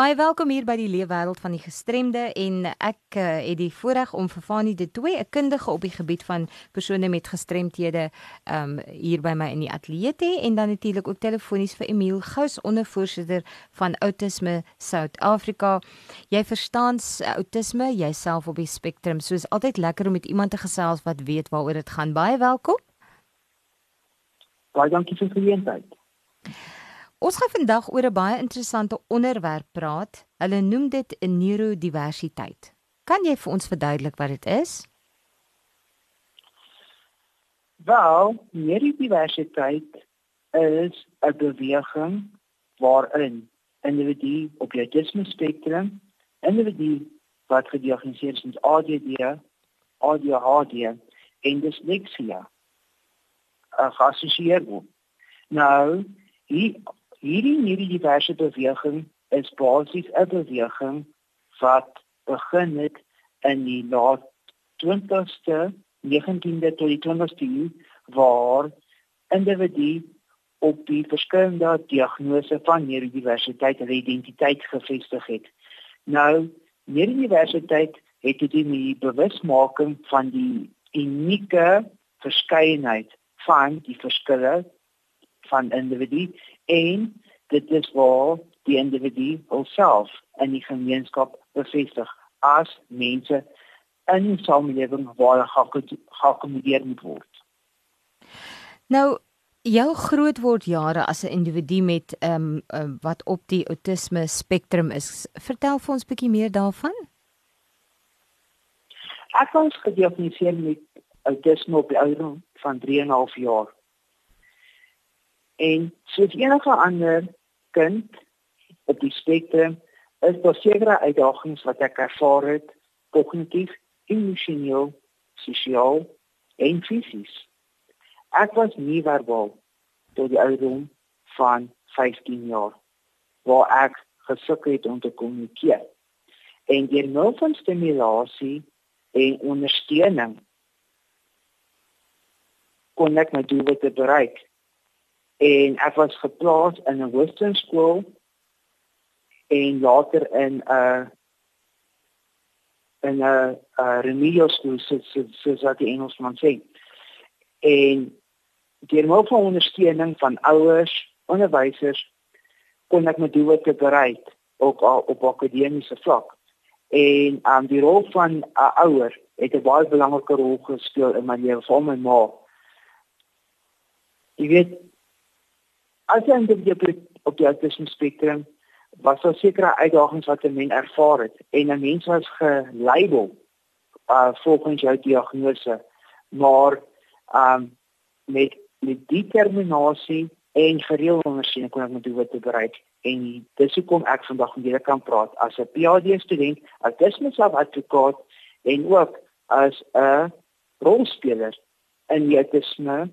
Baie welkom hier by die leefwêreld van die gestremde en ek uh, het die voorreg om vir Fanie de Tooi, 'n kundige op die gebied van persone met gestremthede, um hier by my in die ateljee te en dan natuurlik ook telefonies vir Emile Gous, ondervoorsitter van Autisme Suid-Afrika. Jy verstaan autisme jouself op die spektrum, so is altyd lekker om met iemand te gesels wat weet waaroor dit gaan. Baie welkom. Baie dankie vir die geleentheid. Ons gaan vandag oor 'n baie interessante onderwerp praat. Hulle noem dit 'n neurodiversiteit. Kan jy vir ons verduidelik wat dit is? Wel, neurodiversiteit is 'n beweging waarin individu op die autisme spektrum, individu wat gediagnoseer is met ADD, ADHD en dysleksia, uh, geassosieer word. Nou, hier hierdie hierdie diverse beweging is basies 'n beweging wat begin het in die laat 20ste 19de tot die 20ste eeu waar individu op die verskillende diagnose van neurodiversiteit en identiteit gevestig het. Nou, neurodiversiteit het doen met die bewusmaking van die unieke verskeidenheid van die verskille van individu en dit is waar die individu homself in die gemeenskap bevestig as mense in 'n samelewing waar geakkommodeer moet word. Nou jou grootword jare as 'n individu met ehm um, um, wat op die autisme spektrum is. Vertel vir ons bietjie meer daarvan. Ek was gediagnoseer met autisme op die ouderdom van 3 en 'n half jaar. En soos enige ander kind op die spektrum is daar sekere uitdagings wat ek ervaar het kognitief, emosioneel, sosiaal en fisies. Ek was nie verbaal tot die ouderdom van 15 jaar waar ek gesukkel het om te kommunikeer. En deur middel van stimulasie en ondersteuning kon ek my doel bereik en ek was geplaas in 'n Western skool en later in 'n uh, in 'n uh, uh, remedial school soos so, so, so die Engelsman sê. En deur middel van ondersteuning van ouers, onderwysers kon ek my doel te bereik ook al op akademiese vlak. En aan um, die rol van 'n uh, ouer het 'n baie belangrike rol gespeel in my lewe, veral my ma. Jy weet as jy in die op die autisme spektrum was daar sekere uitdagings wat 'n mens ervaar het en 'n mens was gelabel uh volgens jou diagnose maar um met met determinasie en gereelde ondersteuning kon ek met dit te bereik en dis hoekom ek vandag met julle kan praat as 'n PhD student, autisme advokaat en ook as 'n rolspeler in autisme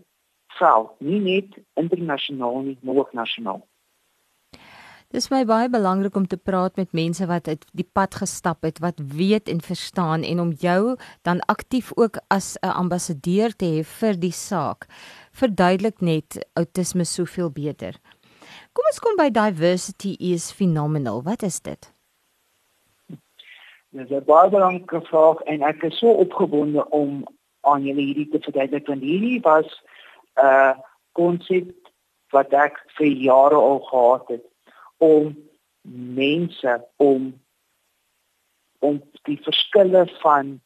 vel, nie net internasionaal nie, maar ook nasionaal. Dis my baie belangrik om te praat met mense wat uit die pad gestap het, wat weet en verstaan en om jou dan aktief ook as 'n ambassadeur te hê vir die saak. Verduidelik net outisme soveel beter. Kom ons kom by diversity is phenomenal. Wat is dit? Dis 'n baie belangrike vraag en ek is so opgewonde om aan julle hierdie te verduidelik want hierdie was uh, konsep wat ek vir jare al gehad het om mense om om die verskille van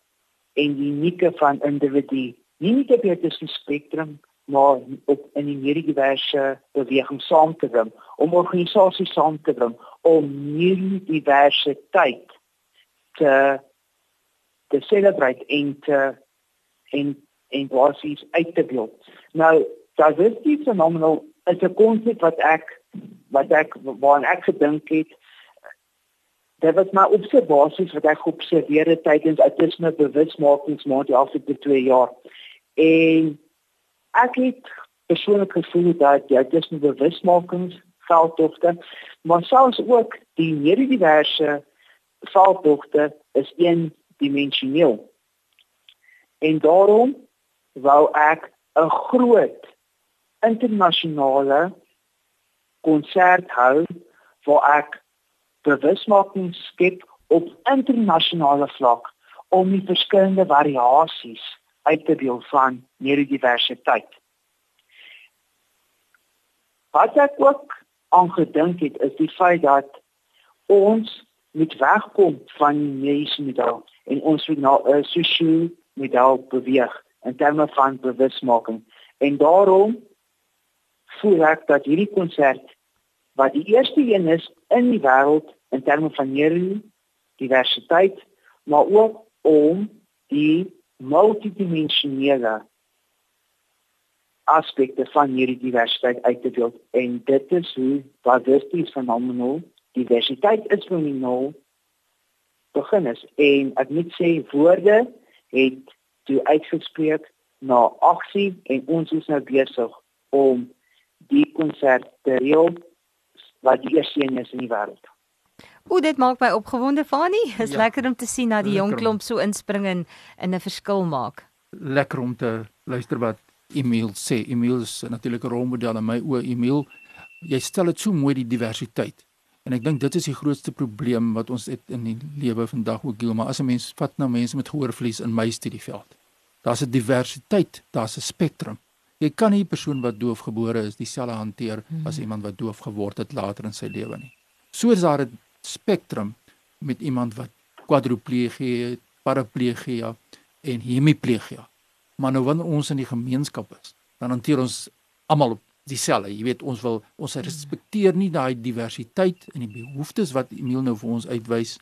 en unieke van individu nie net op die spektrum maar op in die neurodiverse beweging saam te bring om organisasies saam te bring om neurodiversiteit te te celebrate en te en en basies uit te beeld. Nou, diversity phenomenal is 'n konsep wat ek wat ek waaraan ek gedink het dit was maar observasies wat ek geobserveer het tydens autisme bewusmakingsmaand die afgelope 2 jaar. En ek het persoonlik gevoel dat die autisme bewusmakings veldtogte, maar selfs ook die neurodiverse veldtogte is eendimensioneel. En daarom wou ek 'n groot internasionale konsert hou waar ek bewusmaking skep op internasionale vlak om die verskillende variasies uit te deel van neurodiversiteit. Wat ek ook aangedink het is die feit dat ons moet wegkom van die mediese model en ons moet na 'n sosiale model beweeg in terme van bewusmaking. En daarom voel ek dat hierdie konsert wat die eerste een is in die wêreld in terme van neurodiversiteit, maar ook om die multidimensionele aspekte van hierdie diversiteit uit te beeld en dit is hoe diversity is fenomenal diversiteit is fenomenal begin is en ek moet sê woorde het toe uitgespreek na aksie en ons is nou besig om die konsert te reël wat die eerste een is in die wêreld. O, dit maak my opgewonde, Fani. Is ja, lekker om te sien dat die jong klomp so inspring en in 'n verskil maak. Lekker om te luister wat Emil sê. Emil is natuurlik 'n rolmodel in my oë. Emil, jy stel dit so mooi die diversiteit. En ek dink dit is die grootste probleem wat ons het in die lewe vandag ook, Gilma. As 'n mens vat nou mense met gehoorverlies in my studieveld. Daar's 'n diversiteit, daar's 'n spektrum. Jy kan nie 'n persoon wat doof gebore is dieselfde hanteer hmm. as iemand wat doof geword het later in sy lewe nie. So is daar 'n spektrum met iemand wat kwadriplegie, paraplegie en hemiplegie. Maar nou wanneer ons in die gemeenskap is, dan hanteer ons almal dieselfde. Jy weet, ons wil ons respekteer nie daai diversiteit en die behoeftes wat Emil nou vir ons uitwys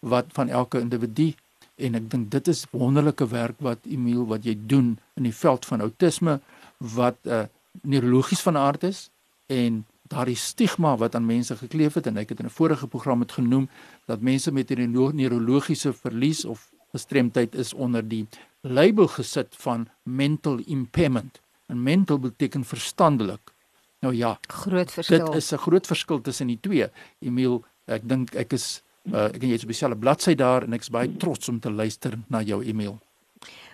wat van elke individu en ek dink dit is wonderlike werk wat Emil wat jy doen in die veld van outisme wat uh, neurologies van aard is en daardie stigma wat aan mense gekleef het en ek het in 'n vorige program het genoem dat mense met 'n neurologiese verlies of gestremdheid is onder die label gesit van mental impairment. En mental beteken verstandelik. Nou ja, groot verskil. Dit is 'n groot verskil tussen die twee. Emil, ek dink ek is uh, ek en jy is op dieselfde bladsy daar en ek is baie trots om te luister na jou Emil.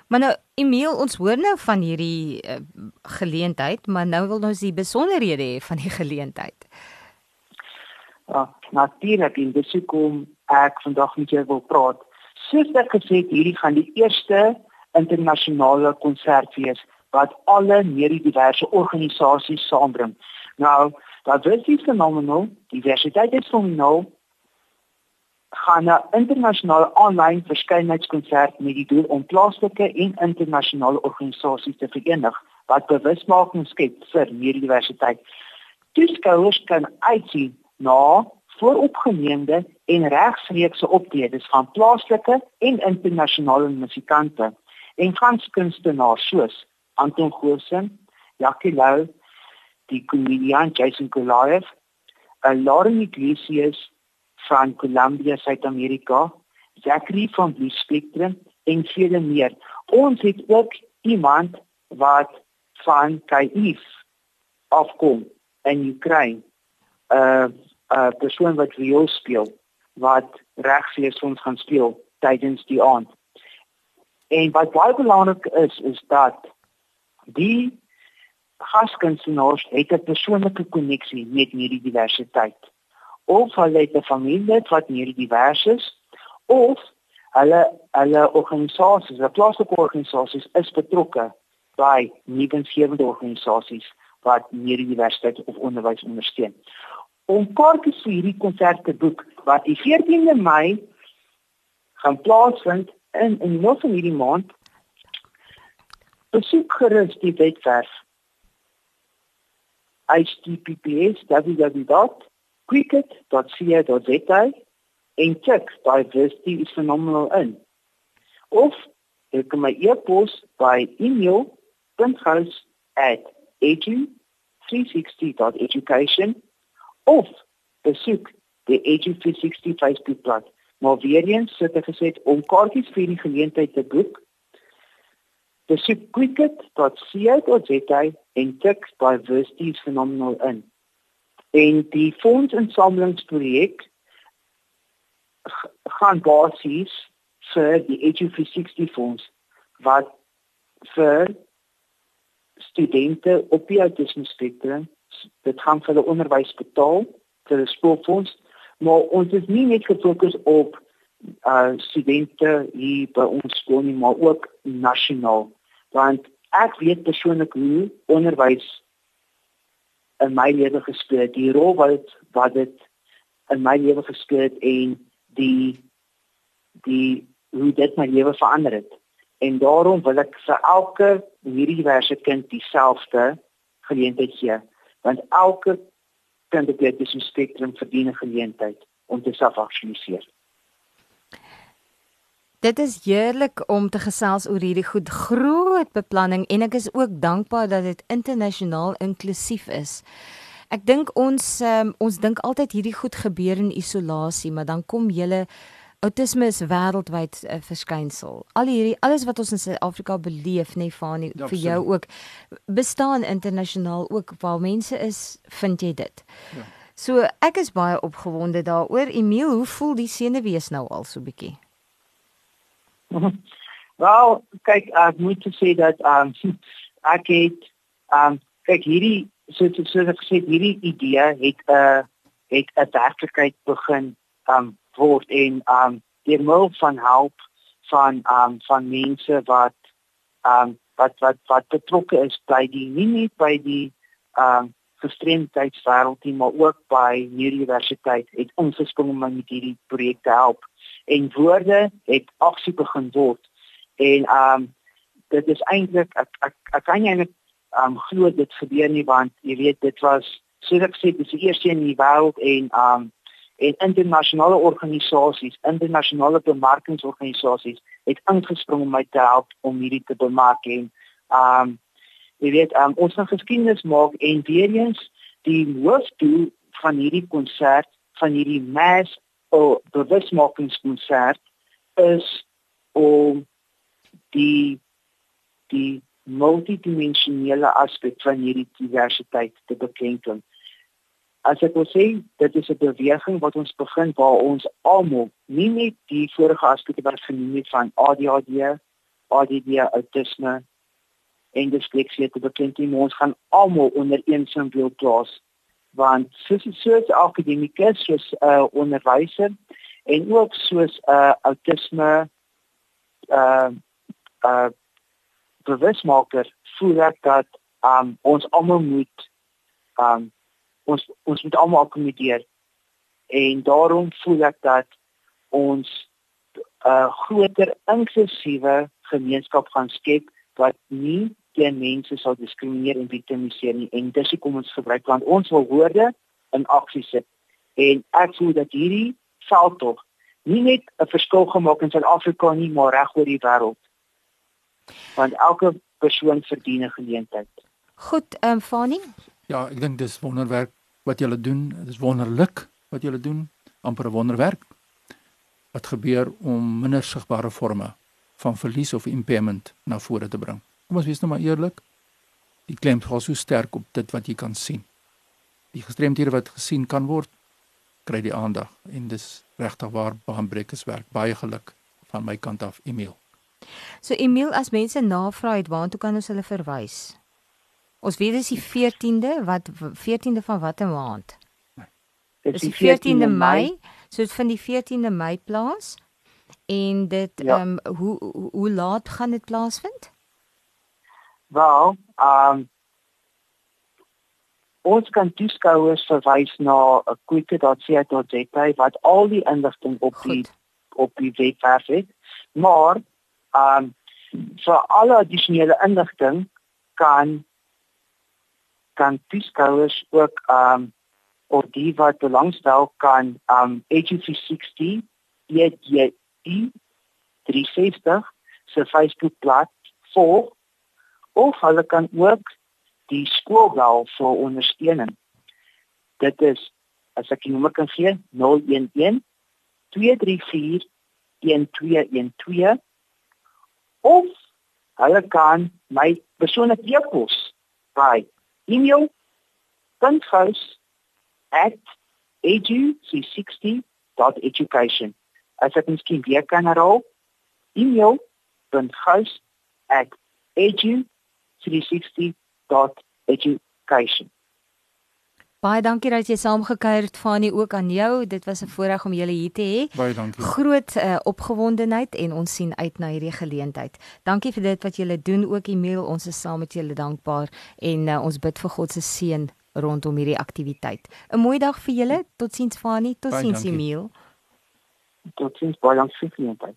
Maar nou Emil, ons hoor nou van hierdie uh, geleentheid, maar nou wil ons die besonderhede hê van die geleentheid. Ja, natuurlik in besoek om ek vandag met jou wil praat. Soos ek gesê het, hierdie gaan die eerste internasionale konsert wees wat alle neurodiverse organisasies saambring. Nou, dat is fenomenaal. Diversiteit is fenomenaal gaan 'n internasionale aanlyn verskynheidskonsert met die doel om plaaslike en internasionale organisasies te verenig wat bewusmaking skep vir neurodiversiteit. Toeskouers kan uitsien na vooropgeneemde en regstreekse optredes van plaaslike en internasionale musikante en danskunstenaars soos Anton Goosen, Jackie Lou, die komediant Jason Goliath, Lauren Iglesias van Columbia, Suid-Amerika, Zachary van Blue Spectrum en vele meer. Ons het ook iemand wat van Kyiv afkom in Oekraïne. 'n uh, 'n uh, persoon wat viool speel wat regslees ons gaan speel tydens die aand. En wat baie belangrik is is dat die gaskunstenaars het 'n persoonlike koneksie met hierdie diversiteit of hulle het 'n familie wat meer divers is of hulle hulle organisasies, hulle plaaslike organisasies is betrokke by nuwensgewende organisasies wat meer diversiteit of onderwys ondersteun. Om kaartjies vir hierdie konsert te boek wat die 14de Mei gaan plaasvind in in nog van hierdie maand besoek gerus die webwerf https www cricket.co.za en check diversity is phenomenal in. Of jy kan my e-pos by email.house@edu360.education of besoek die Edu360 Facebookblad. Maar weer eens sit ek gesê om kaartjies vir die geleentheid te boek. Besoek cricket.co.za en check diversity phenomenal in. En die fondsinsamelingsprojek gaan basies vir die Edu360 fonds wat vir studente op die autisme spektrum dit gaan vir hulle onderwys betaal vir 'n skoolfonds maar ons is nie net gefokus op uh studente hier by ons skool nie maar ook nasionaal want ek weet persoonlik hoe onderwys in my lewe gespeel het die rol wat wat dit in my lewe gespeel het en die die hoe dit my lewe verander het en daarom wil ek vir elke hierdie diverse kind dieselfde geleentheid gee want elke kind op die spektrum verdien 'n geleentheid om te selfaktualiseer. Dit is heerlik om te gesels oor hierdie goed groot beplanning en ek is ook dankbaar dat dit internasionaal inklusief is. Ek dink ons um, ons dink altyd hierdie goed gebeur in isolasie, maar dan kom julle Autisme is wêreldwyd 'n uh, verskynsel. Al hierdie alles wat ons in Suid-Afrika beleef, nê, nee, Fani, ja, vir jou ook bestaan internasionaal ook waar mense is, vind jy dit. Ja. So ek is baie opgewonde daaroor. Emil, hoe voel die senuwees nou al so bietjie? Wel, kyk, ek moet sê dat um, ek het um, kyk hierdie so so ek sê hierdie idee het 'n uh, het 'n werklikheid begin um, word en um die middel van help van um van mense wat um wat wat wat betrokke is by die nie net by die um gestremdheidswêreld nie maar ook by universiteit het ons gespring om met hierdie projek te help en woorde het aksie begin word. En um dit is eintlik ek ek, ek kan nie net um glo dit gebeur nie want jy weet dit was soos ek sê dis die eerste in die wêreld en um en internasionale organisasies, internasionale bemarkingsorganisasies het ingespring om my te help om hierdie te bemark en um jy weet um, ons gaan geskiedenis maak en weer eens die hoofdoel van hierdie konsert van hierdie mass of bewusmakingskonsert is om die die multidimensionele aspek van hierdie diversiteit te beklemtoon as ek wil sê dit is 'n beweging wat ons begin waar ons almal nie net die vorige aspekte wat genoem het van ADHD, ADD, autisme en dysleksie te beklemtoon ons gaan almal onder een simbool plaas want soos soos akademikus soos 'n uh, onderwyser en ook soos 'n uh, autisme uh uh bewusmaker voel ek dat um, ons almal moet um ons ons moet almal akkommodeer en daarom voel ek dat ons 'n uh, groter inklusiewe gemeenskap gaan skep wat nie teen mense sal diskrimineer en viktimiseer nie en dis hoekom ons gebruik want ons wil woorde in aksie sit en ek voel dat hierdie veldtog nie net 'n verskil gemaak in Suid-Afrika nie maar reg oor die wêreld want elke persoon verdien 'n geleentheid. Goed, ehm um, Fani? Ja, ek dink dis wonderwerk wat julle doen. Dit is wonderlik wat julle doen. amper 'n wonderwerk. Wat gebeur om minder sigbare forme van verlies of impairment na vore te bring. Kom ons wees nou maar eerlik. Die klem is so sterk op dit wat jy kan sien. Die gestremdhede wat gesien kan word, kry die aandag en dis regtig waar baanbrekerswerk. Baie geluk van my kant af, Emil. So Emil, as mense navraag het, waartoe kan ons hulle verwys? Ons weet dis die 14de wat 14de van watter maand? Dis die 14de Mei. So dit vind die 14de Mei plaas. En dit ehm ja. um, hoe hoe laat gaan dit plaasvind? Wel, ehm um, ons kan toeskouers verwys na 'n quick.co.za wat al die inligting op Goed. die op die webwerf het. Maar ehm um, vir alle addisionele inligting kan kan toeskouers ook um of die wat belangstel kan um AG360 EDI 360 se Facebook bladsy volg of hulle kan ook die skoolbel vir ondersteuning. Dit is as ek nommer kan gee 011 234 1212 of hulle kan my persoonlike e-pos by e-mail punthuis edu360.education. As ek miskien weer kan herhaal, e-mail.gous@edu360.education. Baie dankie dat jy saamgekuier het Fanie ook aan jou. Dit was 'n voorreg om julle hier te hê. Baie dankie. Groot uh, opgewondenheid en ons sien uit na hierdie geleentheid. Dankie vir dit wat julle doen ook e-mail. Ons is saam met julle dankbaar en uh, ons bid vir God se seën rondom hierdie aktiwiteit. 'n Mooi dag vir julle. Totsiens Fanie. Totsiens Emil. Totsiens baie dankie vir die geleentheid.